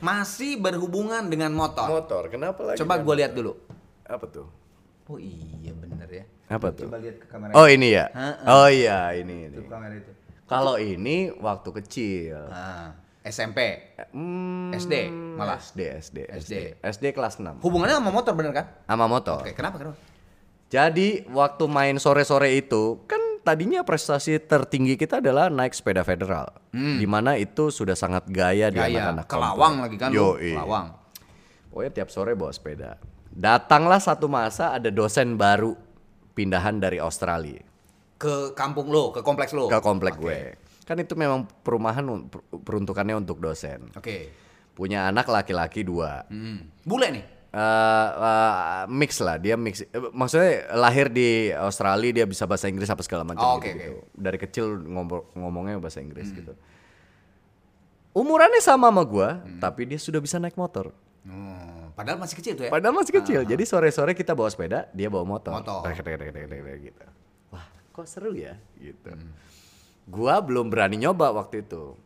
masih berhubungan dengan motor. Motor, kenapa lagi? Coba kan? gue lihat dulu. Apa tuh? Oh iya bener ya. Apa tuh? Coba lihat ke kamera. Oh ini ya? Ha-ha. Oh iya ini. Ini. kamera itu. Kalau ini waktu kecil. Ah, SMP. Hmm, SD malah. SD, SD, SD. SD. SD kelas 6. Hubungannya sama motor bener kan? Sama motor. Oke, kenapa kenapa? Jadi waktu main sore-sore itu kan tadinya prestasi tertinggi kita adalah naik sepeda federal. Di mana itu sudah sangat gaya, di Gaya, anak-anak. ke Lawang kampung. lagi kan lu, Yoi. ke Lawang. Pokoknya tiap sore bawa sepeda. Datanglah satu masa ada dosen baru pindahan dari Australia Ke kampung lo, ke kompleks lo. ke komplek Oke. gue. Kan itu memang perumahan un- per- peruntukannya untuk dosen. Oke. Punya anak laki-laki dua. Hmm. Bule nih. Eh, mix lah dia mix. Eh, maksudnya lahir di Australia dia bisa bahasa Inggris apa segala macam Oh, gitu, oke, gitu. dari kecil ngomong ngomongnya bahasa Inggris gitu. Umurannya sama sama gua tapi dia sudah bisa naik motor. Oh, padahal masih kecil tuh ya. padahal masih kecil. Jadi sore sore kita bawa sepeda dia bawa motor, Motor. Gitu. Wah kok seru ya? Gitu. Gua belum berani nyoba waktu itu.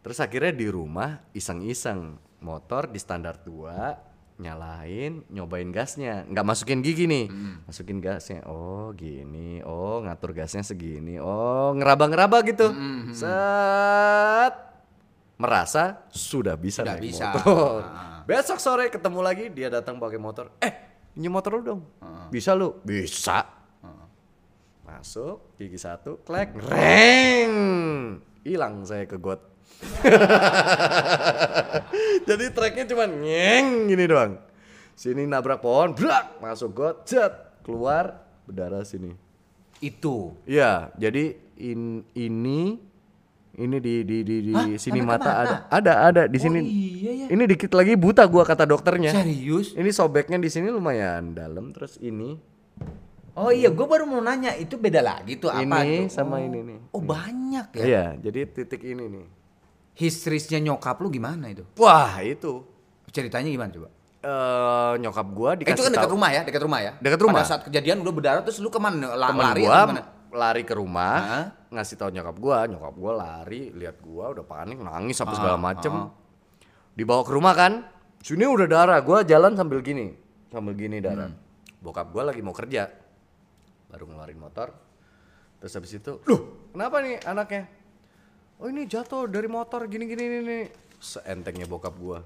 Terus akhirnya di rumah iseng-iseng. Motor di standar 2 nyalain nyobain gasnya. Nggak masukin gigi nih. Masukin gasnya. Oh gini. Oh ngatur gasnya segini. Oh ngeraba-ngeraba gitu. Set. Merasa sudah bisa Sudah naik bisa. motor. Ah. besok sore ketemu lagi dia datang pakai motor. Eh pinjam motor lu dong. Bisa lu? Bisa. Masuk gigi satu klek reng. Hilang saya ke got jadi treknya cuma nyeng gini doang sini nabrak pohon brak masuk got jet keluar berdarah sini Itu. Iya, jadi in, ini ini di di di di Hah? sini Sampai mata ada ada ada di Oh, sini. iya ya. Ini dikit lagi buta gua kata dokternya. Serius? Ini sobeknya di sini lumayan dalam terus ini Oh iya, gue baru mau nanya itu beda lagi tuh apa ini tuh? sama Oh. ini nih. Oh banyak ya. Iya, jadi titik ini nih. Historisnya nyokap lu gimana itu? Wah, itu Ceritanya gimana coba? eh nyokap gua Eh, dikasih itu kan dekat rumah ya, dekat rumah ya. Dekat rumah. Pada saat kejadian udah berdarah terus lu ke mana? La- temen lari gua lari ke rumah Hah? ngasih tahu nyokap gua nyokap gua lari lihat gua udah panik nangis apa segala macem dibawa ke rumah kan sini udah darah gua jalan sambil gini sambil gini darah bokap gua lagi mau kerja baru ngeluarin motor terus habis itu loh kenapa nih anaknya oh ini jatuh dari motor gini gini gini seentengnya bokap gua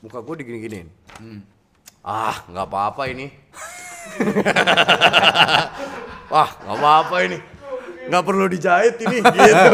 muka gua digini giniin ah nggak apa-apa ini Wah, nggak apa-apa ini. Nggak perlu dijahit ini gitu.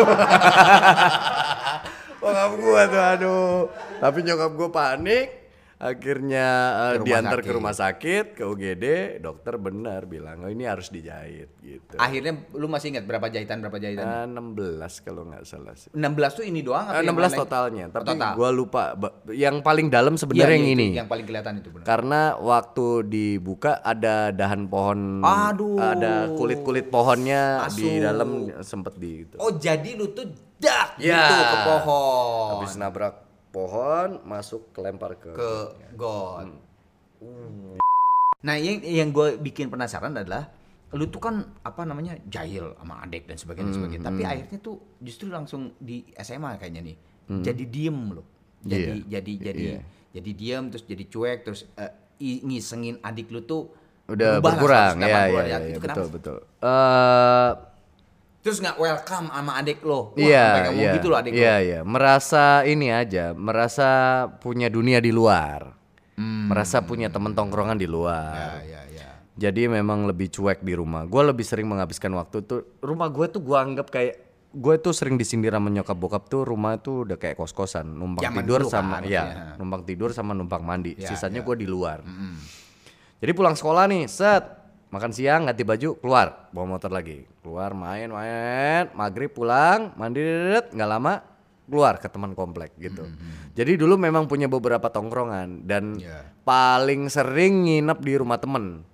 Bokap gua tuh aduh. Tapi nyokap gua panik. Akhirnya eh, Ke rumah diantar ke rumah sakit, ke UGD, dokter benar bilang, "Oh, ini harus dijahit." gitu. Akhirnya lu masih ingat berapa jahitan berapa jahitan? Eh, 16 kalau nggak salah sih. 16 tuh ini doang Eh, atau yang 16 lain-lain? totalnya, tapi Total. gua lupa. Yang paling dalam sebenarnya iya, yang itu, ini. Yang paling kelihatan itu benar. Karena waktu dibuka ada dahan pohon, Aduh. ada kulit-kulit pohonnya di Masuk. dalam sempet di gitu. Oh, jadi lu tuh dak Ya. gitu ke pohon. Habis nabrak pohon, masuk kelempar ke. ke got. Hmm. Nah, yang yang gue bikin penasaran adalah lu tuh kan apa namanya jahil sama adik dan sebagainya Hmm, sebagainya. Tapi akhirnya tuh justru langsung di SMA kayaknya nih. Jadi diem loh. Jadi Iya. jadi jadi Iya. jadi diem terus jadi cuek terus eh, i- ngisengin adik lu tuh Udah berkurang, 180 ya, ya, derajat. ya, Itu ya, kenapa betul betul. Eh, Terus nggak welcome sama adik lo. Wah, Iya, ngomong iya, gitu loh adik iya, lo. iya. Merasa ini aja, merasa punya dunia di luar, merasa punya temen tongkrongan di luar. Hmm. Ya, ya, ya. Jadi memang lebih cuek di rumah. Gue lebih sering menghabiskan waktu tuh. Rumah gue tuh gue anggap kayak gue tuh sering disindir sama nyokap bokap tuh rumah tuh udah kayak kos kosan numpang Zaman tidur dulu sama kan, ya maksudnya. numpang tidur sama numpang mandi Ya, sisanya ya. gue di luar jadi pulang sekolah nih set makan siang ganti baju keluar. Bawa motor lagi. Keluar main main. Maghrib pulang mandi nggak lama keluar ke teman komplek gitu. Jadi dulu memang punya beberapa tongkrongan dan Ya. paling sering nginep di rumah temen.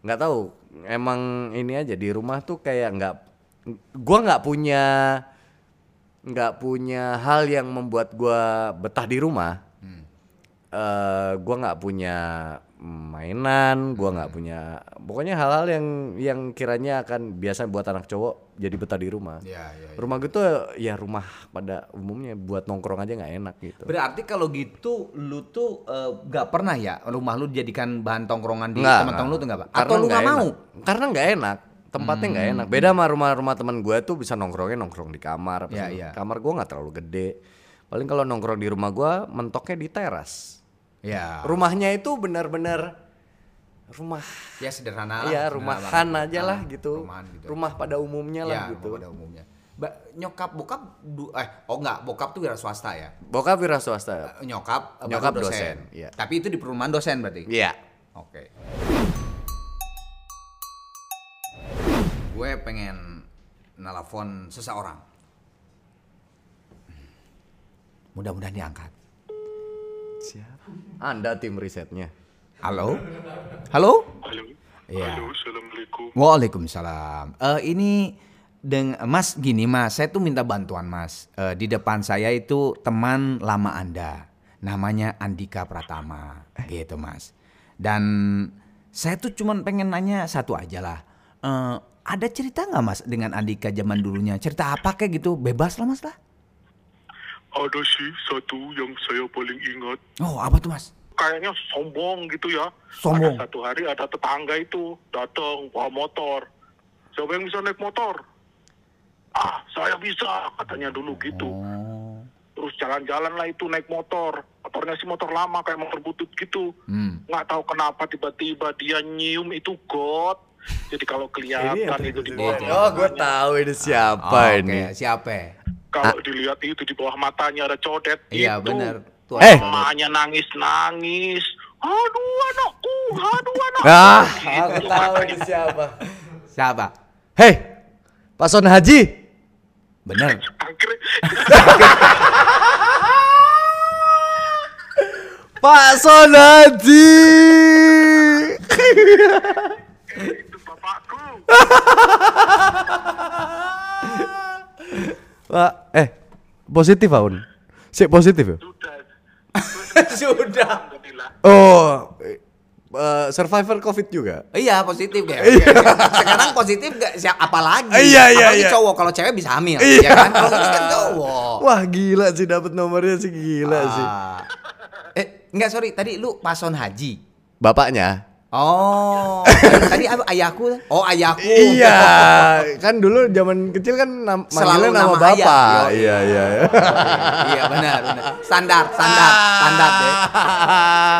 Nggak tahu emang ini aja di rumah tuh kayak nggak gua nggak punya nggak punya hal yang membuat gua betah di rumah. Hmm. eh gua nggak punya mainan, gua nggak punya pokoknya hal-hal yang yang kiranya akan biasa buat anak cowok jadi betah di rumah. Iya, iya, iya. Rumah gue tuh ya rumah pada umumnya buat nongkrong aja nggak enak gitu. Berarti kalau gitu lu tuh eh, nggak pernah ya rumah lu dijadikan bahan tongkrongan di teman-teman lu tuh nggak, Pak? Karena Atau lu nggak mau? Karena nggak enak. Tempatnya nggak enak. Beda sama rumah-rumah teman gue tuh bisa nongkrongnya nongkrong di kamar. segala- iya. Kamar gue nggak terlalu gede. Paling kalau nongkrong di rumah gue mentoknya di teras. Ya. Rumahnya itu benar-benar rumah Ya sederhana lah. Iya, sederhana rumahan banget. aja lah Ah, gitu. Rumahan gitu. Rumah pada umumnya lah ya, gitu. pada umumnya. Ba- nyokap bokap du- eh oh enggak, bokap tuh wira swasta ya. Bokap wira swasta. Eh, Nyokap eh, Nyokap baru dosen, iya. Tapi itu di perumahan dosen berarti. Iya. Oke. Gue pengen nelpon seseorang. Mudah-mudahan diangkat. Siapa? Anda tim risetnya. Halo? Halo? Halo. Iya. Halo, assalamualaikum. Waalaikumsalam. Eh ini deng Mas gini Mas, saya tuh minta bantuan Mas. Eh, di depan saya itu teman lama Anda. Namanya Andika Pratama. Gitu Mas. Dan saya tuh cuman pengen nanya satu aja lah. Eh, ada cerita nggak Mas dengan Andika zaman dulunya? Cerita apa kayak gitu? Bebas lah Mas lah. Ada sih satu yang saya paling ingat. Oh apa tuh Mas? Kayaknya sombong gitu ya. Sombong. Ada satu hari ada tetangga itu datang bawa motor. Siapa yang bisa naik motor? Ah, saya bisa katanya dulu gitu. Oh. Terus jalan-jalan lah itu naik motor. Motornya sih motor lama kayak motor butut gitu. Hmm. Nggak tahu kenapa tiba-tiba dia nyium itu got. Jadi kalau kelihatan itu di bawah Oh, gue tahu ini siapa Oh, ini. Oke, siapa? Kalau dilihat itu di bawah matanya ada codet. Iya itu. benar. Tuh, Eh. ada- Emaknya nangis-nangis. Aduh anakku, aduh anakku. Ah, Gitu aku tahu ini siapa. Siapa? Hei, Pak Son Haji. Bener. Akhirnya Pak Son Haji. itu bapakku. Pak, eh, positif Aun. Si positif ya? Sudah. Sudah. Alhamdulillah. Oh, eh, survivor COVID juga. Iya positif kayak. Sekarang positif gak siapa apalagi. Iya, iya, Apalagi iya. cowok kalau cewek bisa hamil. Iya. Ya kan? Kalau ini kan cowok. Wah gila sih dapat nomornya sih gila sih. Ah. Eh enggak sorry tadi lu pason haji. Bapaknya. Oh, tadi, apa ayahku? Oh ayahku. Iya, kan dulu zaman kecil kan nam Selalu nama, nama bapak. ayah. Iya iya. iya. iya benar, benar. Standar, standar, standar deh.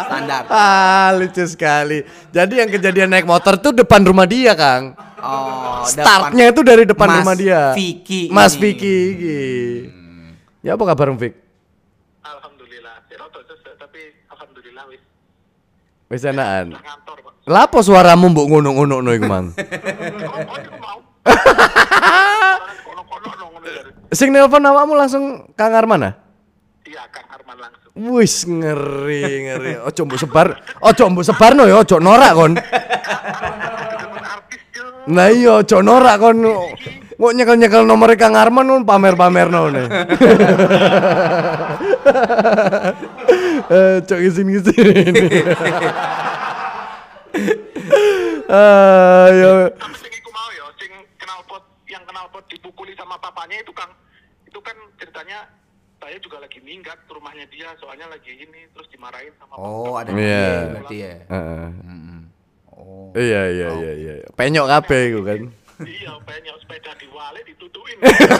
Standar. ah, lucu sekali. Jadi yang kejadian naik motor tuh depan rumah dia, Kang. Oh, Startnya itu dari depan Mas rumah dia. Vicky Mas. Vicky. iki. Ya apa kabar Vick? Alhamdulillah. Si Roto sesek, tapi alhamdulillah wis. Wis Pak. Lapo suaramu mbok ngono-ngono iku, Mang? No, ngono dari. Sing nelpon awakmu langsung Kang Arman ah? Iya, Kang Arman langsung. Wis ngeri ngeri. Ojo mbok sebar, ojo mbok sebarno ya, ojo norak kon. Nah iya ojo norak kon. Mau nyekel-nyekel nomor Kang Arman kon pamer-pamerno ne. Eh, cok izin-izin. Ah, ya. Tapi sing iku mau ya, sing kenal pot yang kenal pot dipukuli sama papanya itu Kang. Itu kan ceritanya saya juga lagi minggat ke rumahnya dia, soalnya lagi ini terus dimarahin sama Oh, ada Iya. dia berarti ya. Heeh. Oh. Iya iya iya iya. Penyok kabeh iku kan. Iya, banyak sepeda diwale ditutuin.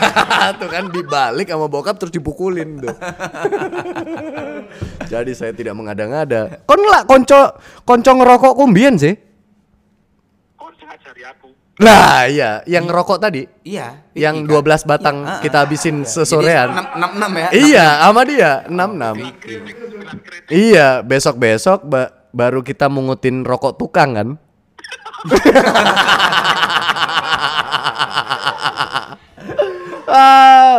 tuh kan dibalik sama bokap terus dipukulin tuh. Jadi saya tidak mengada-ngada. Kon lah konco konco ngerokok kumbien sih. Sing ngajari aku? Lah iya, yang ngerokok tadi. Iya. Yang Vicky, 12 kan? batang Iya, kita ah, habisin ah. sesorean. Enam- enam enam ya. Iya, sama dia 66. Kritik, sembilan kritik. Iya, besok-besok ba- baru kita mungutin rokok tukang kan. ah,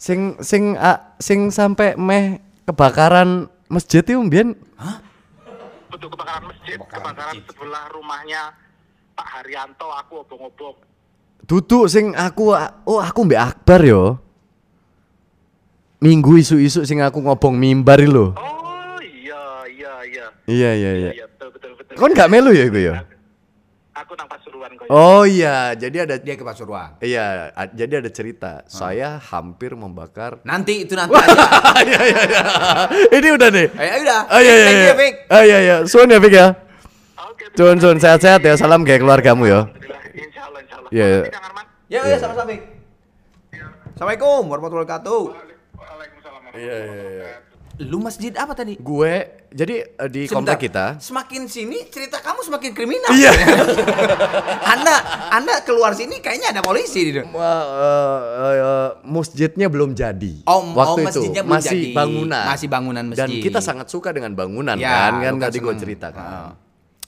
sing sing ah, sing sampai meh kebakaran masjid itu mbien Betul kebakaran masjid, kebakaran sebelah rumahnya Pak Haryanto, aku obong-obong. duduk sing aku oh aku mbak Akbar yo. Minggu isu-isu sing aku ngobong mimbar lho. Oh iya, iya, iya. Iya iya iya. Iya, betul, betul, Kon nggak melu ya gue ya? Aku nang Pasuruan kok. Oh iya, jadi ada Dia ke Pasuruan. iya, a- jadi ada cerita. Saya hampir membakar. Nanti itu nanti. Iya iya iya. Ini udah nih. Eh, udah. Oh iya iya Thank iya. you, Vic. Oh iya iya. Suun ya Vic ya. Oke. Suun suun sehat-sehat ya. Salam kayak keluargamu ya. Alhamdulillah. Insya Allah, insya Allah. Iya, iya. Ya, ya sama-sama. Vic. Assalamualaikum warahmatullahi wabarakatuh. Waalaikumsalam. Iya iya iya. Lu masjid apa tadi? Gue jadi eh, di Sebentar. komplek kita. Semakin sini cerita kamu semakin kriminal. Iya. anda Anda keluar sini kayaknya ada polisi di Wah, eh, eh, masjidnya belum jadi. Oh, oh, waktu itu masjidnya belum masih jadi. bangunan. Masih bangunan Dan masjid. kita sangat suka dengan bangunan Ya, kan, kan tadi gue cerita kan. Ah.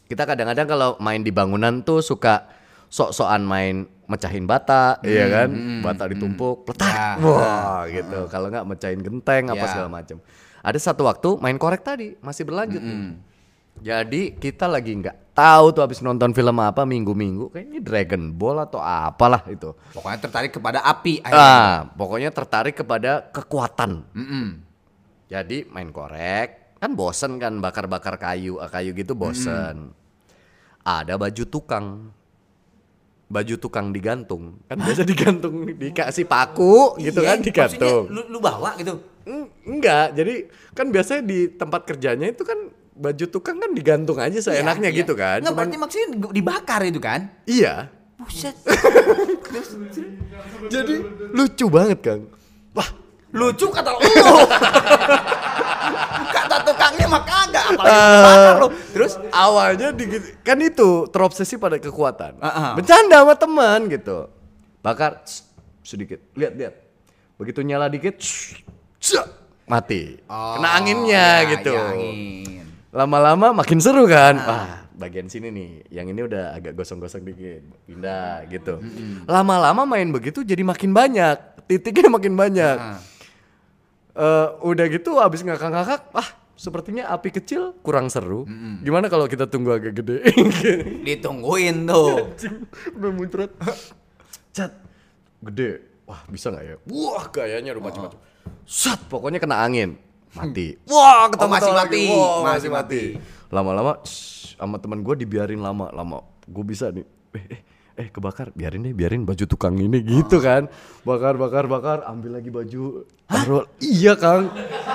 Kita kadang-kadang kalau main di bangunan tuh suka sok-sokan main mecahin bata, iya kan? bata ditumpuk, peletak. Ya. Wah, gitu. Kalau nggak mecahin genteng apa Ya. segala macam. Ada satu waktu main korek tadi masih berlanjut. nih. Jadi kita lagi nggak tahu tuh habis nonton film apa minggu-minggu, kayaknya Dragon Ball atau apalah itu. Pokoknya tertarik kepada api. akhirnya. Ah, pokoknya tertarik kepada kekuatan. Mm-mm. Jadi main korek, kan bosen kan bakar-bakar kayu, ah, kayu gitu bosen. Ada baju tukang. Baju tukang digantung. Kan biasa digantung dikasih paku gitu Iya, kan digantung. Lu, lu bawa gitu. Eng- Enggak, jadi kan biasanya di tempat kerjanya itu kan baju tukang kan digantung aja seenaknya Iya, gitu kan. Nggak, Cuman berarti maksudnya dibakar itu kan? iya. Buset. Jadi lucu banget, Kang. Wah, Lucu kata lu. kata tukangnya mah kagak, apalagi dibakar lu. Terus awalnya di, kan itu terobsesi pada kekuatan. Ah, ah. Bercanda sama teman gitu. Bakar sedikit. Lihat, lihat. Begitu nyala dikit mati. Kena anginnya ya, gitu. ya, angin. Lama-lama makin seru kan. Wah, bagian sini nih. Yang ini udah agak gosong-gosong dikit. Pindah gitu. Lama-lama main begitu jadi makin banyak. Titiknya makin banyak. Ah. Eh, udah gitu habis ngakak-ngakak, ah sepertinya api kecil kurang seru. Gimana kalau kita tunggu agak gede? Ditungguin tuh. udah muncrat. Cat, gede. Wah bisa nggak ya? Wah kayaknya udah macam-macam. Sat, pokoknya kena angin. Mati. Wah ketemu Oh, masih mati. Wah, Masih masih mati. mati. Lama-lama shh, sama teman gue dibiarin lama. Lama gue bisa nih. Eh, eh, eh kebakar. Biarin deh, biarin baju tukang ini gitu kan. Bakar, bakar, bakar. Ambil lagi baju. Taruh. Iya kang.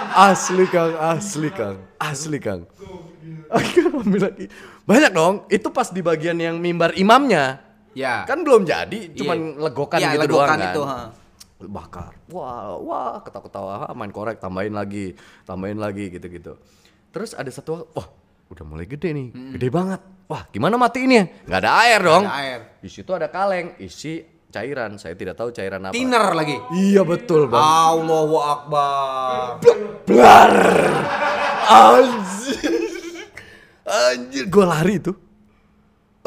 Asli kang, asli kang, asli kang. Ambil lagi. Banyak dong. Itu pas di bagian yang mimbar imamnya. Ya. Kan belum jadi, cuman Iya. legokan Iya, gitu legokan doang kan. itu, ha. Bakar. Wah, wah, ketawa-ketawa, main korek, tambahin lagi, tambahin lagi gitu-gitu. Terus ada satu, wah, udah mulai gede nih, gede banget. Wah, gimana matiin Nggak ada air dong. ada air. Di situ ada kaleng, isi cairan. Saya tidak tahu cairan apa. Tiner lagi. Iya betul bang. Allahu Akbar. Blar. Anjir. Anjir, gue lari itu.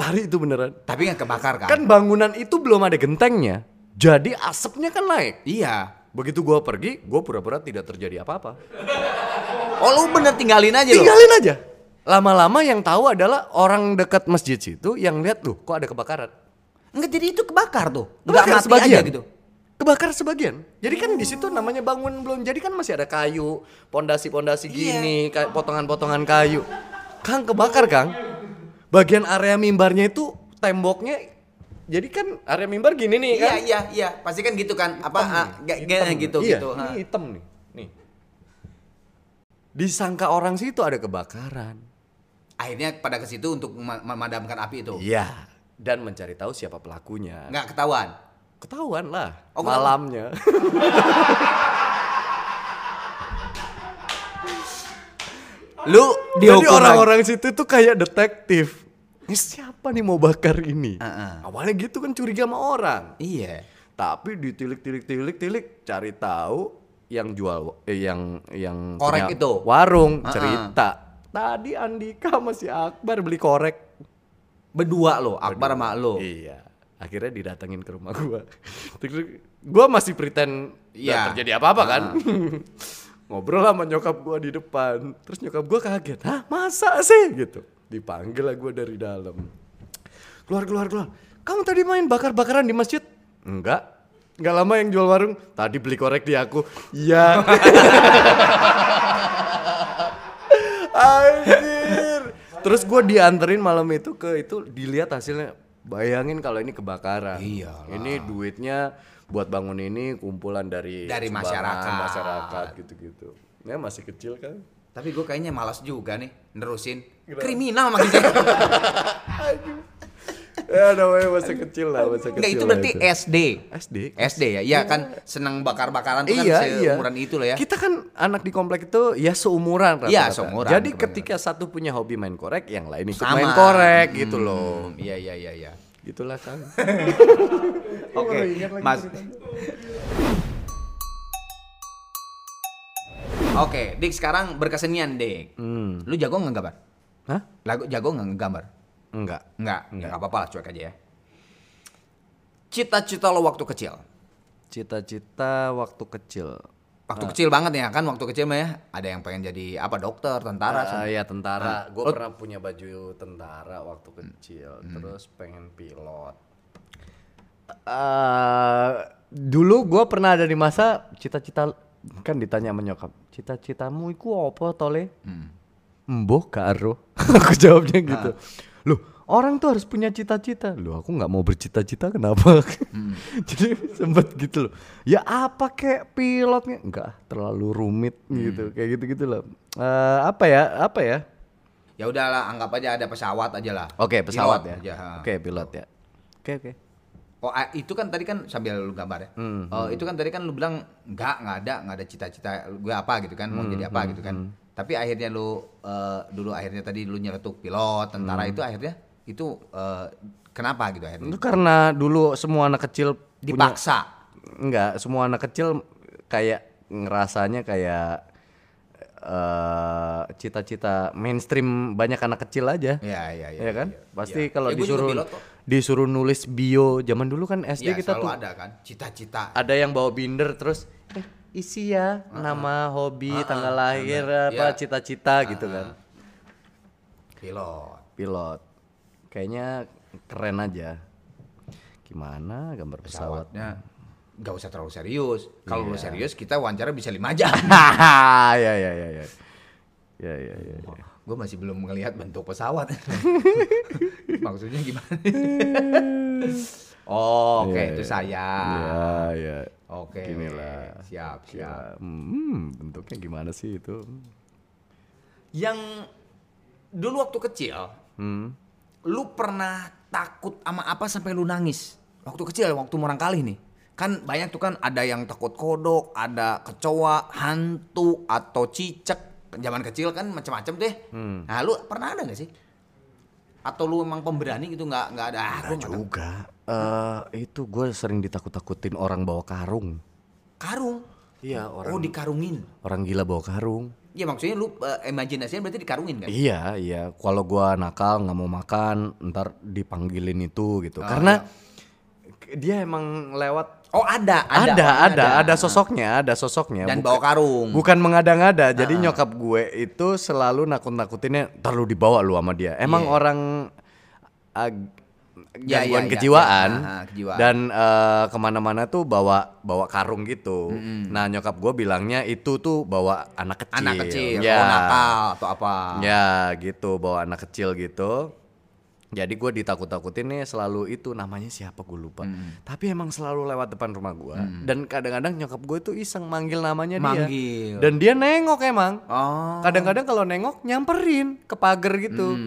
Lari itu beneran. Tapi nggak kebakar kan? Kan bangunan itu belum ada gentengnya. Jadi asapnya kan naik. Iya. Begitu gua pergi, gua pura-pura tidak terjadi apa-apa. Oh lu bener tinggalin aja lu. Tinggalin aja. Lama-lama yang tahu adalah orang dekat masjid situ yang lihat tuh kok ada kebakaran. Enggak jadi itu kebakar tuh. Enggak mati sebagian. aja gitu. Kebakar sebagian. Jadi kan di situ namanya bangun belum jadi kan masih ada kayu, pondasi-pondasi Iya. gini, kayak potongan-potongan kayu. Kang kebakar, Kang. Bagian area mimbarnya itu temboknya jadi kan area mimbar gini nih Iya kan. iya iya, pasti kan gitu kan. Apa ah, gak gak gitu iya, gitu. Ini hitam nih. Nih. Disangka orang situ ada kebakaran. Akhirnya pada ke situ untuk mema- memadamkan api itu. Iya. Dan mencari tahu siapa pelakunya. Nggak ketahuan. Ketahuan lah. Oh, malamnya. Lu Jadi dihukum orang-orang situ tuh kayak detektif. Ini siapa nih mau bakar ini? Heeh. Awalnya gitu kan curiga sama orang. Iya. Tapi ditilik-tilik-tilik-tilik cari tahu yang jual eh, yang yang Korek itu? warung Heeh. cerita. Tadi Andika masih Akbar beli korek. Berdua lo, Akbar sama lo. Iya. Akhirnya didatengin ke rumah gua. Gua masih pretend nggak terjadi apa-apa kan. Ngobrol sama nyokap gua di depan. Terus nyokap gua kaget. Hah masa sih? Gitu. Dipanggil lah gua dari dalam. Keluar, keluar, keluar. Kamu tadi main bakar-bakaran di masjid? Enggak. Enggak lama yang jual warung. Tadi beli korek di aku. Iya. Anjir. Terus gue dianterin malam itu ke itu dilihat hasilnya. Bayangin kalau ini kebakaran. Iyalah. Ini duitnya buat bangun ini kumpulan dari Dari masyarakat. masyarakat gitu-gitu. Ya masih kecil kan. Tapi gue kayaknya malas juga nih nerusin. Kriminal makin saya. Ya namanya masih kecil lah, masih kecil. Enggak itu berarti itu. SD. SD. SD ya. Iya kan senang bakar-bakaran tuh Iya, kan iya. seumuran itu lah ya. Kita kan anak di komplek itu ya seumuran rata-rata. Iya, seumuran, Jadi bener-bener. ketika satu punya hobi main korek, yang lain ikut Sama. main korek gitu loh. Hmm, Iya iya iya iya. Gitulah kan. Oke, Mas. Oke, Dik sekarang berkesenian, Dik. Hmm. Lu jago nggak gambar? Hah? Lagu jago nggak ngegambar? Enggak. Enggak, enggak apa-apa lah, cuek aja ya. Cita-cita lo waktu kecil. Cita-cita waktu kecil. Waktu kecil banget ya kan, waktu kecil mah ya. Ada yang pengen jadi apa dokter, tentara. Ah, ya tentara. Gue Oh. pernah punya baju tentara waktu kecil. Terus pengen pilot. Eh, dulu gue pernah ada di masa cita-cita kan ditanya sama nyokap. Cita-citamu itu apa tole? Emboh karo. aku jawabnya gitu. Loh, orang tuh harus punya cita-cita. Loh, aku nggak mau bercita-cita kenapa? Jadi sempet gitu loh. Ya apa kayak pilotnya? Enggak, terlalu rumit gitu. Kayak gitu-gitu loh. Eh, apa ya? Apa ya? Ya udahlah, anggap aja ada pesawat aja lah. Oke, pesawat Pilot ya. aja, ha. Oke, pilot ya. Oke, oke. Oh, ah, itu kan tadi kan sambil lu gambar ya. Hmm, oh, itu kan tadi kan lu bilang enggak, enggak ada, enggak ada cita-cita gue apa gitu kan, mau Hmm, jadi apa gitu kan. Tapi akhirnya lu eh, dulu akhirnya tadi lu nyeletuk pilot, tentara Hmm. itu akhirnya itu eh, kenapa gitu akhirnya? Itu karena dulu semua anak kecil punya Dipaksa. enggak, semua anak kecil kayak ngerasanya kayak eh cita-cita mainstream banyak anak kecil aja. Iya, iya, iya. ya kan? iya. Pasti Iya. kalau Ya, disuruh disuruh nulis bio zaman dulu kan SD Iya, kita tuh ada kan cita-cita. ada yang bawa binder terus eh, isi ya nama, hobi, tanggal lahir apa, Iya. cita-cita gitu kan. Pilot. Pilot. Kayaknya keren aja. Gimana gambar pesawat? Pesawatnya nggak usah terlalu serius. Kalau lu serius kita wawancara bisa lima jam. ya ya ya ya. Ya ya ya. ya. Gue masih belum melihat bentuk pesawat. Maksudnya gimana? oh, oke Iya, itu iya. saya. Ya ya. Oke. Gini lah. Siap, siap. Hmm, bentuknya gimana sih itu? Yang dulu waktu kecil, Hmm. lu pernah takut sama apa sampai lu nangis? Waktu kecil, waktu murang kali nih. Kan banyak tuh kan ada yang takut kodok, ada kecoa, hantu atau cicak. Zaman kecil kan macam-macam deh. Hmm. Nah, lu pernah ada gak sih? Atau lu emang pemberani gitu nggak nggak ada? Ah, nggak tahu. Juga. Eh itu gue sering ditakut-takutin orang bawa karung. Karung. Iya orang Oh dikarungin. orang gila bawa karung. Ya maksudnya lu eh, imajinasinya berarti dikarungin kan? Iya iya. Kalau gua nakal nggak mau makan, ntar dipanggilin itu gitu. Karena dia emang lewat. Oh ada, Ada ada, ada ada, sosoknya, ada sosoknya. Dan Bukan- bawa karung. Bukan mengada-ngada. Jadi nyokap gue itu selalu nakut-nakutinnya, ntar lu dibawa lu sama dia. Emang Iya. orang ag- Ya, gangguan ya, ya, kejiwaan, ya. Ah, ah, kejiwaan. dan eh, ke mana-mana tuh bawa bawa karung gitu. Nah nyokap gue bilangnya itu tuh bawa anak kecil. Anak kecil, ya. oh nakal atau apa? Ya gitu, bawa anak kecil gitu. Jadi gue ditakut-takutin nih selalu itu namanya siapa gue lupa. Tapi emang selalu lewat depan rumah gue. Dan kadang-kadang nyokap gue tuh iseng manggil namanya Manggil. dia. Dan dia nengok emang. Oh. Kadang-kadang kalau nengok nyamperin ke pagar gitu.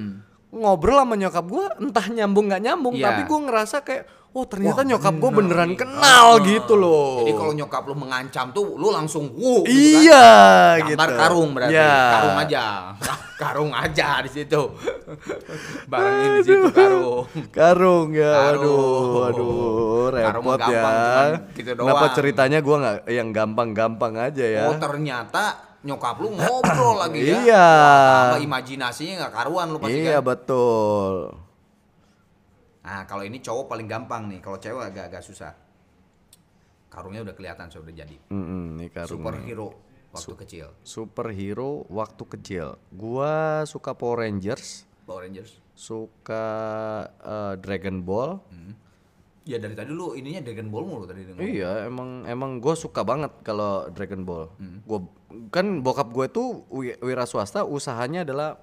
Ngobrol sama nyokap gue entah nyambung nggak nyambung. Iya. Tapi gue ngerasa kayak, oh ternyata Wah, nyokap gue bener beneran kenal Ah. gitu loh. Jadi kalau nyokap lu mengancam tuh lu langsung wuh gitu kan. Iya Gambar gitu. karung berarti. Ya. Karung aja. karung aja di situ. Barangin di situ karung. Karung ya, Karung. aduh, aduh, Karung repot ya. gampang, cuman gitu Kenapa doang. ceritanya gua nggak yang gampang-gampang aja ya? Oh ternyata nyokap lu ngobrol lagi ya. Iya. Wah, imajinasinya nggak karuan lu pasti iya kan. betul. Nah kalau ini cowok paling gampang nih. Kalau cewek agak-agak susah. Karungnya udah kelihatan sudah jadi. Mm-mm, ini karung. Superhero waktu kecil. Superhero waktu kecil. Gua suka Power Rangers, Power Rangers. suka eh, Dragon Ball. Ya dari tadi lu ininya Dragon Ball mulu tadi dengar. Iya, emang emang gue suka banget kalau Dragon Ball. Hmm. Gua kan bokap gue tuh wi- wira swasta, usahanya adalah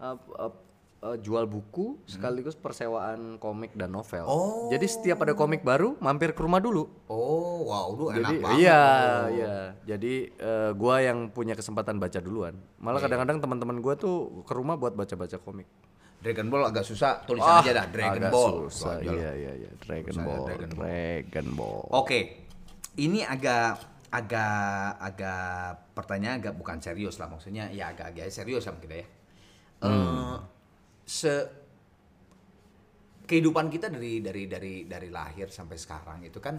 uh, uh, uh, jual buku sekaligus persewaan komik dan novel. Oh. Jadi setiap ada komik baru mampir ke rumah dulu. Oh, wow, lu enak Jadi banget. iya, iya. Jadi eh, gua yang punya kesempatan baca duluan. Malah kadang-kadang teman-teman gua tuh ke rumah buat baca-baca komik. Dragon Ball agak susah, tulisan aja dah Dragon agak Ball. Susah. Iya, iya, iya. Dragon Ball. Dragon Dragon Ball. Oke, ini agak agak agak pertanyaan agak bukan serius lah maksudnya ya agak agak serius lah mungkin ya. Eh, se kehidupan kita dari dari dari dari lahir sampai sekarang itu kan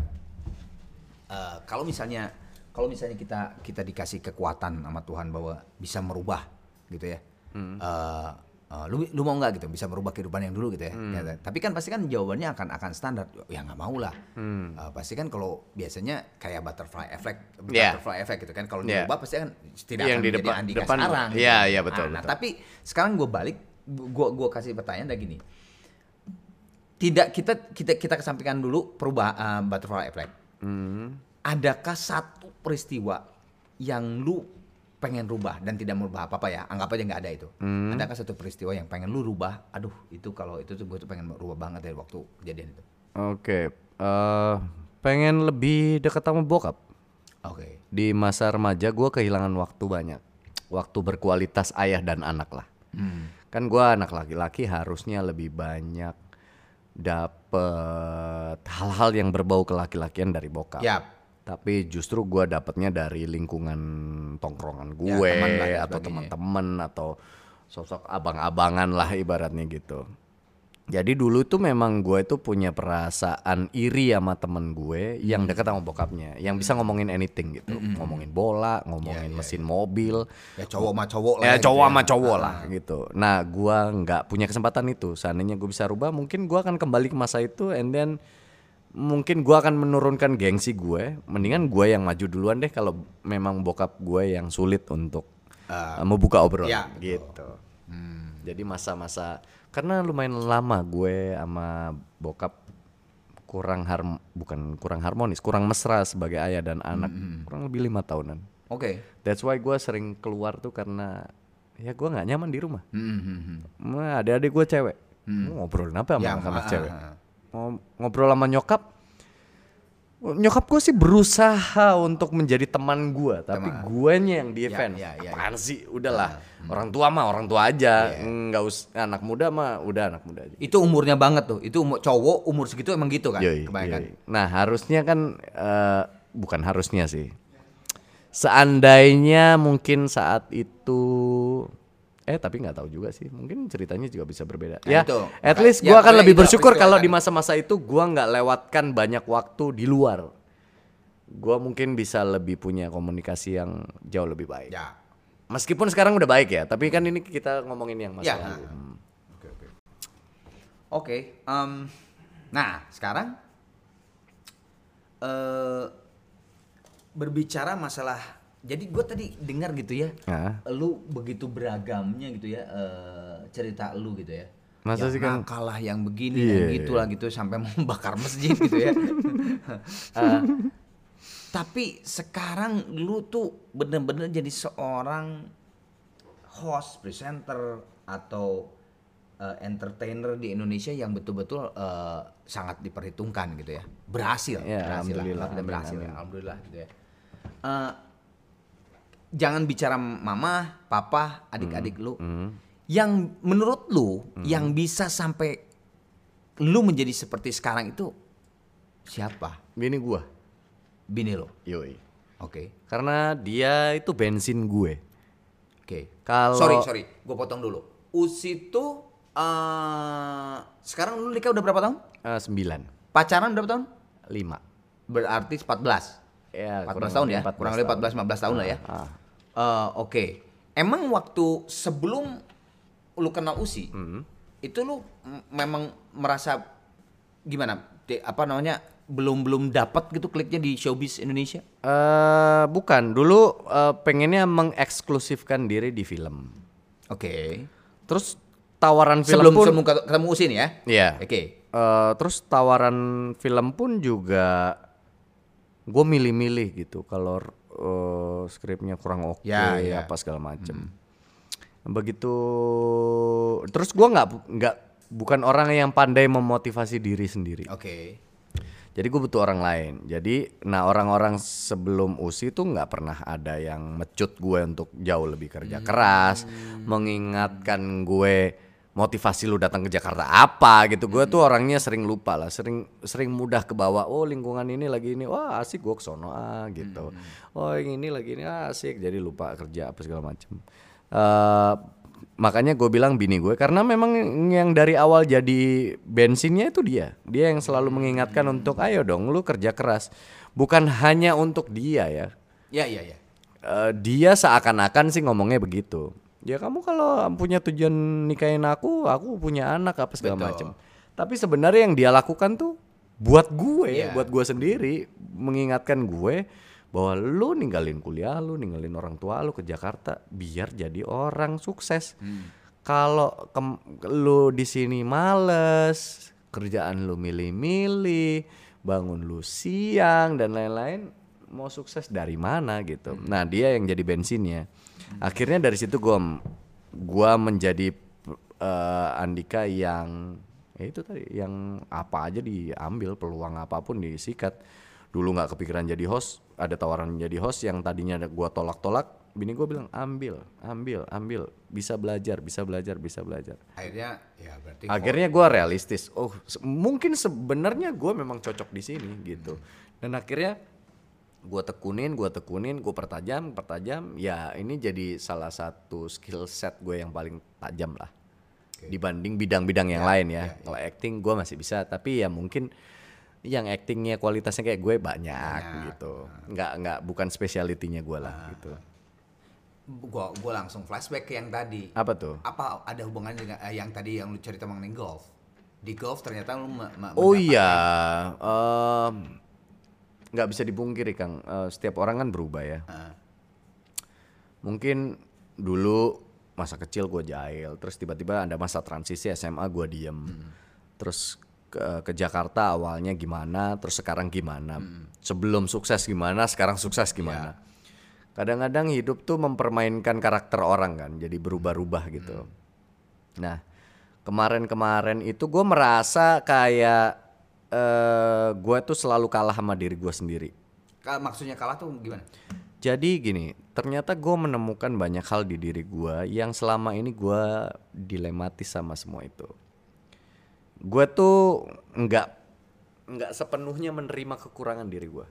eh, kalau misalnya kalau misalnya kita kita dikasih kekuatan sama Tuhan bahwa bisa merubah gitu ya. Eh, eh, lu lu mau nggak gitu bisa merubah kehidupan yang dulu gitu ya. Ya, tapi kan pasti kan jawabannya akan akan standar. Ya nggak mau lah. Eh, pasti kan kalau biasanya kayak butterfly effect, Yeah. butterfly effect gitu kan. Kalau Yeah. dirubah pasti kan tidak Yang akan di menjadi depan- Andika depan- sekarang. gitu. Iya, iya, betul, Nah, betul. tapi sekarang gue balik, gue gua kasih pertanyaan lagi gini. Tidak kita kita kita kesampingkan dulu perubahan butterfly effect. Hmm. Adakah satu peristiwa yang lu pengen rubah dan tidak merubah apa-apa ya? Anggap aja nggak ada itu. Hmm. Adakah satu peristiwa yang pengen lu rubah? Aduh, itu kalau itu tuh gue tuh pengen rubah banget dari waktu kejadian itu. Oke. eh, pengen lebih dekat sama bokap. Oke. Di masa remaja gua kehilangan waktu banyak. Waktu berkualitas ayah dan anak lah. Kan gua anak laki-laki harusnya lebih banyak dapet hal-hal yang berbau kelaki-lakian dari bokap. Yap. Tapi justru gua dapetnya dari lingkungan tongkrongan gue Ya, teman atau teman-teman atau sosok abang-abangan lah ibaratnya gitu. Jadi dulu tuh memang gue tuh punya perasaan iri sama temen gue yang Hmm. deket sama bokapnya, yang bisa ngomongin anything gitu, ngomongin bola, ngomongin mesin mobil, Ya cowok sama cowok lah. ya gitu cowok ya. sama cowok lah gitu. Nah gua nggak punya kesempatan itu. Seandainya gue bisa rubah, mungkin gua akan kembali ke masa itu, and then mungkin gua akan menurunkan gengsi gue. Mendingan gue yang maju duluan deh kalau memang bokap gue yang sulit untuk uh, membuka obrolan ya, betul. gitu. Jadi masa-masa karena lumayan lama gue sama bokap kurang harm bukan kurang harmonis, kurang mesra sebagai ayah dan anak, kurang lebih lima tahunan. Oke. That's why gue sering keluar tuh karena ya gue nggak nyaman di rumah. Hmm, hmm, hmm. Nah, adik-adik gue cewek. Mau ngobrolin apa sama Ya, anak-anak ah, cewek? ah, ah. Ngobrol sama nyokap? Nyokap gue sih berusaha untuk menjadi teman gue, tapi guenya yang defense. ya, ya, Apaan sih? Udahlah. Orang tua mah orang tua aja. Nggak us anak muda mah udah anak muda aja. Itu umurnya banget tuh. Itu umur cowok umur segitu emang gitu kan? Yoi, Kebanyakan. yoi. Nah harusnya kan eh, bukan harusnya sih. Seandainya mungkin saat itu eh tapi nggak tahu juga sih. Mungkin ceritanya juga bisa berbeda. Nah, ya, itu. at least ya, gua akan pokoknya lebih bersyukur kalau kan. di masa-masa itu gua nggak lewatkan banyak waktu di luar. Gua mungkin bisa lebih punya komunikasi yang jauh lebih baik. Ya. Meskipun sekarang udah baik ya, tapi kan ini kita ngomongin yang masa Ya. lalu. Hmm. Oke, oke. Oke, em, nah sekarang eh berbicara masalah, jadi gue tadi dengar gitu ya, Nah. lu begitu beragamnya gitu ya eh, cerita lu gitu ya. Masa yang sih kan- nakal lah, yang begini, Iya, yang gitu lah gitu sampai membakar masjid gitu ya. Eh, tapi sekarang lu tuh bener-bener jadi seorang host, presenter atau eh, entertainer di Indonesia yang betul-betul eh, sangat diperhitungkan gitu ya. Berhasil, Ya, berhasil lah. alhamdulillah, Kita amin, berhasil ya, alhamdulillah gitu ya. Eh, jangan bicara mama, papa, adik-adik lu. Yang menurut lu yang bisa sampai lu menjadi seperti sekarang itu siapa? Bini gua. Bini lo. Yoi. Oke. Karena dia itu bensin gue. Oke. Kalau- sorry, sorry, gue potong dulu. Usi itu eh sekarang lu nikah udah berapa tahun? Eh, sembilan, Pacaran berapa tahun? lima. Berarti 14. Ya, 14 tahun ya. Kurang lebih 14 15 tahun lah ya. Ah. Eh, oke. Emang waktu sebelum lu kenal Usi, Hmm. itu lu memang merasa gimana? De- apa namanya? Belum belum dapat gitu kliknya di showbiz Indonesia? Eh, bukan. Dulu eh, pengennya mengeksklusifkan diri di film. Oke. Terus tawaran film Sebelum pun sebelum ket- ketemu Usi nih ya? Iya. Oke. Eh, terus tawaran film pun juga gue milih-milih gitu kalau eh, skripnya kurang oke Ya, ya. apa segala macem. begitu terus gua nggak nggak bukan orang yang pandai memotivasi diri sendiri Oke. jadi gue butuh orang lain jadi nah orang-orang sebelum usi tuh nggak pernah ada yang mecut gue untuk jauh lebih kerja keras mengingatkan gue motivasi lu datang ke Jakarta apa gitu. Gue tuh orangnya sering lupa lah sering sering mudah ke bawah oh lingkungan ini lagi ini wah asik gue kesono ah gitu. Oh yang ini lagi ini ah, asik. Jadi lupa kerja apa segala macem. Eh, makanya gue bilang bini gue karena memang yang dari awal jadi bensinnya itu dia. Dia yang selalu mengingatkan untuk ayo dong lu kerja keras. Bukan hanya untuk dia ya. Ya ya ya. Eh, dia seakan-akan sih ngomongnya begitu ya kamu kalau punya tujuan nikahin aku aku punya anak apa segala macam tapi sebenarnya yang dia lakukan tuh buat gue Iya. buat gue sendiri. Mengingatkan gue bahwa lu ninggalin kuliah lu ninggalin orang tua lu ke Jakarta biar jadi orang sukses. Kalau kem- lu di sini males kerjaan lu milih-milih bangun lu siang dan lain-lain mau sukses dari mana gitu. Nah dia yang jadi bensinnya akhirnya dari situ gua gua menjadi eh, Andika yang ya itu tadi yang apa aja diambil peluang apa pun disikat. Dulu nggak kepikiran jadi host ada tawaran jadi host yang tadinya ada gua tolak-tolak bini gua bilang ambil ambil ambil bisa belajar bisa belajar bisa belajar. Akhirnya ya berarti akhirnya gua realistis. Oh se- mungkin sebenarnya gua memang cocok di sini gitu. Dan akhirnya gua tekunin gua tekunin gua pertajam pertajam ya ini jadi salah satu skill set gue yang paling tajam lah. Dibanding bidang-bidang yang lain ya. kalau acting gua masih bisa tapi ya mungkin yang actingnya kualitasnya kayak gue banyak, gitu. Nggak nggak bukan spesialitinya gue lah gitu. Gua gua langsung flashback ke yang tadi. apa tuh? Apa ada hubungannya dengan eh, yang tadi yang lu cerita mengenai golf? Di golf ternyata lu me- me- Oh iya, em, nggak bisa dipungkiri Kang. Eh, setiap orang kan berubah ya. Heeh. Mungkin dulu masa kecil gue jahil, terus tiba-tiba ada masa transisi SMA gue diem, terus ke, ke Jakarta awalnya gimana, terus sekarang gimana, sebelum sukses gimana, sekarang sukses gimana. Kadang-kadang hidup tuh mempermainkan karakter orang kan, jadi berubah-ubah gitu. Nah, kemarin-kemarin itu gue merasa kayak eh gue tuh selalu kalah sama diri gue sendiri. Maksudnya kalah tuh gimana? Jadi gini, ternyata gue menemukan banyak hal di diri gue yang selama ini gue dilematis sama semua itu. Gue tuh nggak nggak sepenuhnya menerima kekurangan diri gue.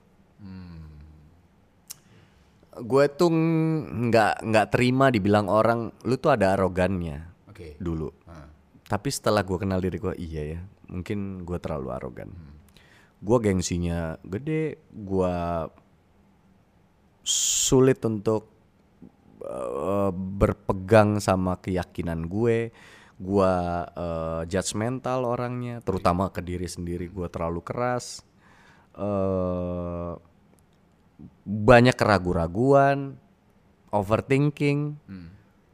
Gue tuh nggak nggak terima dibilang orang, lu tuh ada arogannya Oke. dulu. Heeh. Tapi setelah gue kenal diri gue, iya ya, mungkin gue terlalu arogan. Gue gengsinya gede, gue sulit untuk eh, berpegang sama keyakinan gue. Gue eh, judgmental orangnya, terutama ke diri sendiri. Gue terlalu keras. eh banyak keraguan-raguan, overthinking,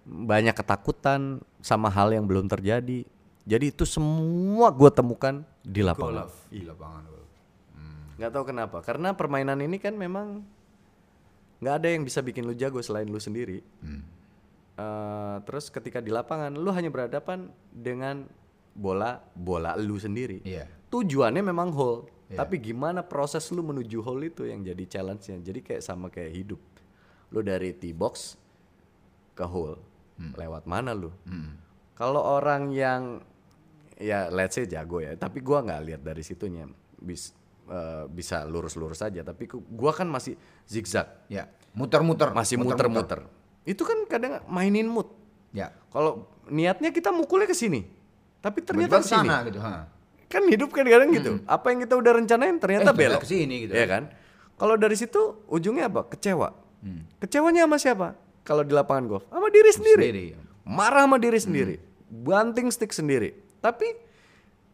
banyak ketakutan sama hal yang belum terjadi. Jadi itu semua gue temukan di lapangan. Golf di lapangan golf. Nggak tahu kenapa, karena permainan ini kan memang nggak ada yang bisa bikin lu jago selain lu sendiri. Eh, terus ketika di lapangan, lu hanya berhadapan dengan bola bola lu sendiri. Iya. Tujuannya memang hole, Iya. tapi gimana proses lu menuju hole itu yang jadi challenge-nya. Jadi kayak sama kayak hidup. Lu dari tee box ke hole, lewat mana lu? Kalau orang yang ya let's say jago ya, tapi gua nggak lihat dari situnya. Bis, eh, bisa lurus-lurus aja, tapi gua kan masih zigzag, Ya, muter-muter. masih muter-muter. Itu kan kadang mainin mood. Ya. Kalau niatnya kita mukulnya ke sini, tapi ternyata ke sini. gitu, ha. Kan hidup kan kadang gitu. Apa yang kita udah rencanain ternyata Eh, belok. ke sini gitu. Iya kan? Kalau dari situ ujungnya apa? Kecewa. Kecewanya sama siapa? Kalau di lapangan golf, sama diri sendiri. Sendiri. Marah sama diri sendiri. Banting stick sendiri. Tapi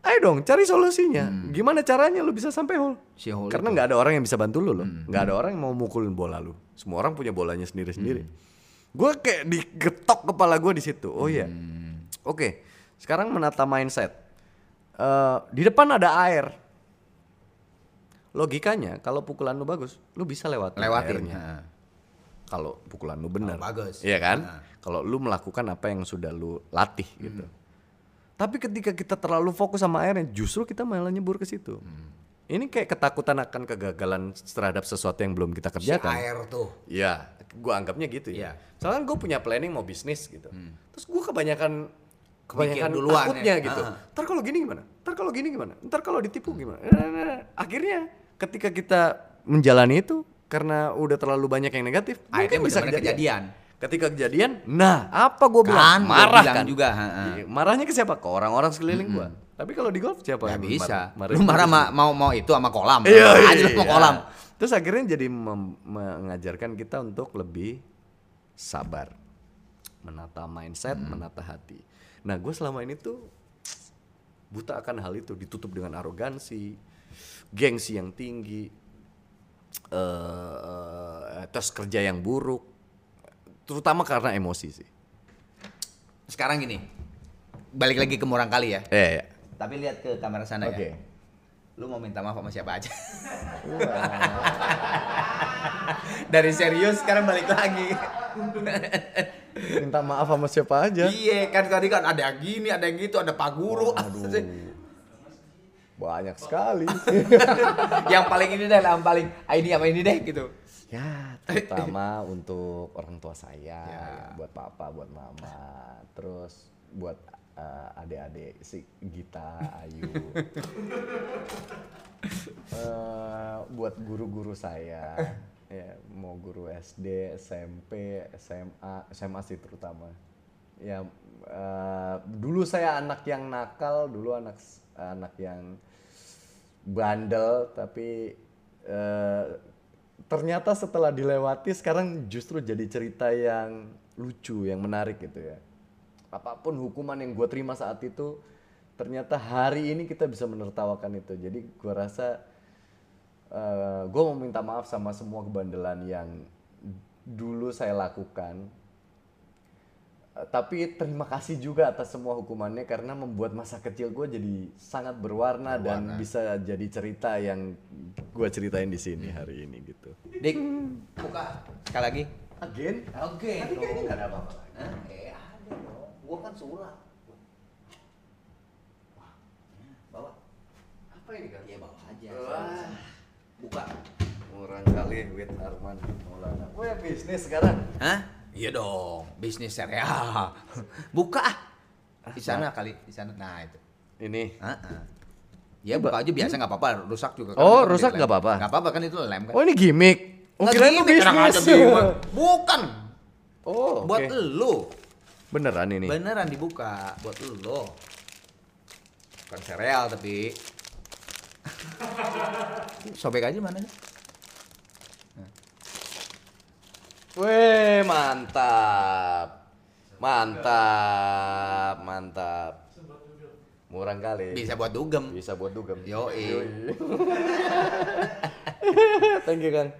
ayo dong cari solusinya. Gimana caranya lu bisa sampai hole? Si hole Karena nggak ada orang yang bisa bantu lu loh. Nggak ada orang yang mau mukulin bola lu. Semua orang punya bolanya sendiri-sendiri. Gue kayak digetok kepala gue di situ. Oh iya. Oke. Sekarang menata mindset. Eh, di depan ada air. Logikanya kalau pukulan lu bagus, lu bisa lewat Lewatin. airnya. kalau pukulan lu benar. Oh, bagus. Iya kan? Nah. Kalau lu melakukan apa yang sudah lu latih Hmm. gitu. Tapi ketika kita terlalu fokus sama airnya, justru kita malah nyebur ke situ. Hmm. Ini kayak ketakutan akan kegagalan terhadap sesuatu yang belum kita Si kerjakan. air tuh. Iya, gua anggapnya gitu ya. Iya. Soalnya gue punya planning mau bisnis gitu. Terus gue kebanyakan kebanyakan duluan takutnya ya. gitu. Ah. Ntar kalau gini gimana? Ntar kalau gini gimana? Ntar kalau ditipu gimana? Nah, Akhirnya ketika kita menjalani itu karena udah terlalu banyak yang negatif, Akhirnya bisa kejadian. kejadian. Ketika kejadian, nah apa gue Kan, bilang? gua Marah bilang kan? juga, ha, ha. Iya, Marahnya ke siapa? Ke orang-orang sekeliling gua. Tapi kalau di golf siapa? Gak bisa. marah? Lu marah ma- mau mau itu sama kolam. Iya, Marah iya, aja iya. kolam. Terus akhirnya jadi mengajarkan kita untuk lebih sabar, menata mindset, Hmm. menata hati. Nah, gue selama ini tuh buta akan hal itu, ditutup dengan arogansi, gengsi yang tinggi, eh tes kerja yang buruk, terutama karena emosi sih. Sekarang gini. Balik lagi ke murang kali ya. Eh, ya. Tapi lihat ke kamera sana Oke. ya. Lu mau minta maaf sama siapa aja. Dari serius sekarang balik lagi. minta maaf sama siapa aja. iya, kan tadi kan ada yang gini, ada yang gitu, ada Pak Guru. Banyak sekali. yang paling ini deh, yang paling ini apa ini deh gitu. Ya, terutama untuk orang tua saya, Ya. ya, buat papa, buat mama, terus buat eh, adik-adik si Gita, Ayu, Eh, buat guru-guru saya, ya mau guru SD, SMP, SMA, SMA sih terutama. Ya, eh, dulu saya anak yang nakal, dulu anak anak yang bandel, tapi eh, ternyata setelah dilewati sekarang justru jadi cerita yang lucu, yang menarik gitu ya. Apa pun hukuman yang gue terima saat itu, ternyata hari ini kita bisa menertawakan itu. Jadi gue rasa gue mau minta maaf sama semua kebandelan yang dulu saya lakukan. Eh, Tapi terima kasih juga atas semua hukumannya karena membuat masa kecil gue jadi sangat berwarna, dan bisa jadi cerita yang gue ceritain di sini hari ini gitu. Dik, buka sekali lagi. Again? Oke. Tadi kayaknya nggak ada apa-apa. Eh, ada dong. Gua kan sulap. Wah, bawa. Apa ini kan? Ya bawa aja. Wah. Buka. Murah kali with Arman Maulana. Gue bisnis sekarang. Hah? Iya dong, bisnis serial. Buka ah. Di sana kali, di sana. Nah, itu. Ini. Heeh. Ya buka aja biasa nggak apa-apa, rusak juga kan. Oh, rusak nggak apa-apa? Nggak apa-apa kan itu lem kan. Oh ini gimmick. Oh Nggak kirain lu aja bisnis. Bukan. Oh, Buat oke. lu. Beneran ini. Beneran dibuka buat lu. Bukan sereal tapi. Sobek aja mana nih? Weh, mantap. Mantap, mantap. Murah kali. Bisa buat dugem. Bisa buat dugem. Yoi. Thank you, Kang.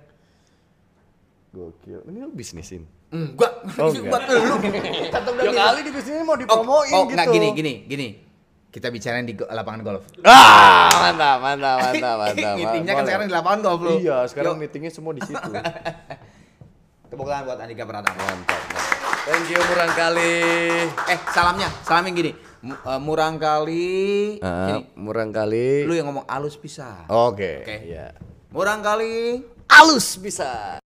Gokil. Ini lu bisnisin. Enggak, Oh, buat lu. Ya kali di bisnis mau Oh, dipromoin oh, gitu. enggak gini, gini, gini. Kita bicarain di lapangan golf. Ah, mantap, mantap, mantap, mantap. Meetingnya kan sekarang di lapangan golf lu. Iya, sekarang meetingnya semua di situ. Tepuk tangan buat Andika Pratama. mantap. Thank you murang kali. Eh, salamnya, salamin gini. Mu- eh, murang kali. Gini, murang kali. lu yang ngomong alus bisa. Oke. Oke. Iya. Murang kali. Alus bisa.